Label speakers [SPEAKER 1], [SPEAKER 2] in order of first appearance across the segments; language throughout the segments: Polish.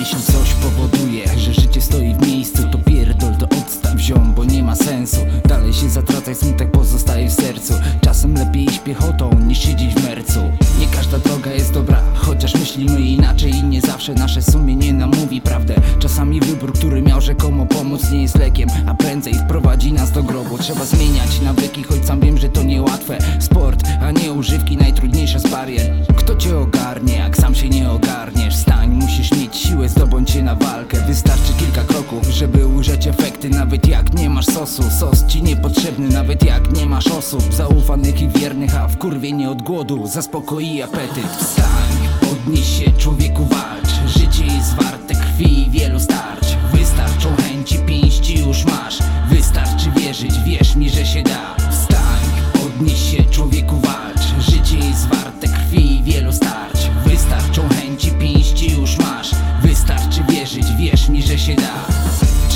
[SPEAKER 1] Jeśli coś powoduje, że życie stoi w miejscu To pierdol, to odstaw ziom, bo nie ma sensu. Dalej się zatracać, smutek pozostaje w sercu. Czasem lepiej iść piechotą niż siedzieć w mercu. Nie każda droga jest dobra, chociaż myślimy inaczej I nie zawsze nasze sumienie nam mówi prawdę. Czasami wybór, który miał rzekomo pomóc nie jest lekiem A prędzej wprowadzi nas do grobu. Trzeba zmieniać nawyki, choć sam wiem, że to niełatwe nie masz sosu, sos ci niepotrzebny Nawet jak nie masz osób. Zaufanych i wiernych A w kurwie nie od głodu, zaspokoi apetyt. Wstań, podnieś się, człowieku walcz. Życie jest warte krwi i wielu starć. Wystarczą chęci, pięści już masz. Wystarczy wierzyć, wierz mi, że się da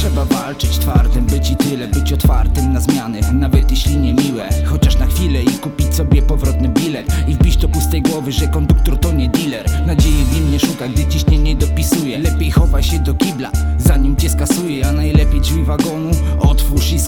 [SPEAKER 1] Trzeba walczyć twardym, być i tyle, być otwartym na zmiany. Nawet jeśli nie miłe, chociaż na chwilę I kupić sobie powrotny bilet. I wbić do pustej głowy, że konduktor to nie dealer. Nadziei w nim nie szuka, gdy ciśnienie dopisuje. Lepiej chowaj się do kibla, zanim cię skasuje A najlepiej drzwi wagonu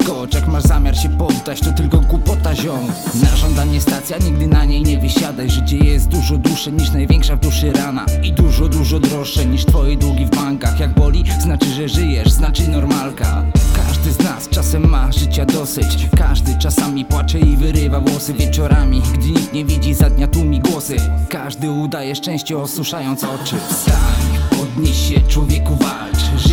[SPEAKER 1] skocz Jak masz zamiar się poddać, to tylko głupota ziom. Na żądanie stacja, nigdy na niej nie wysiadaj. Życie jest dużo dłuższe niż największa w duszy rana. I dużo, dużo droższe niż twoje długi w bankach. Jak boli, znaczy, że żyjesz, znaczy normalka. Każdy z nas czasem ma życia dosyć. Każdy czasami płacze i wyrywa włosy wieczorami Gdy nikt nie widzi, za dnia tłumi głosy. Każdy udaje szczęście osuszając oczy. Wstań, podnieś się, człowieku walcz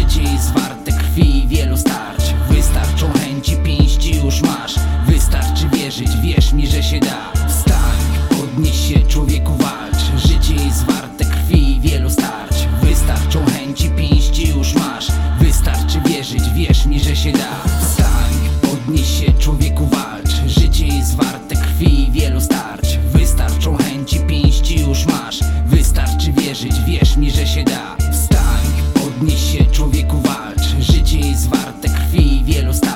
[SPEAKER 1] wierz mi, że się da. Wstań, podnieś się, człowieku walcz. Życie jest warte krwi i wielu starć. Wystarczą chęci, pięści już masz. Wystarczy wierzyć, wierz mi, że się da. Wstań, podnieś się, człowieku walcz. Życie jest warte krwi i wielu starć. Wystarczą chęci, pięści już masz. Wystarczy wierzyć, wierz mi, że się da. Wstań, podnieś się, człowieku walcz. Życie jest warte krwi i wielu starć.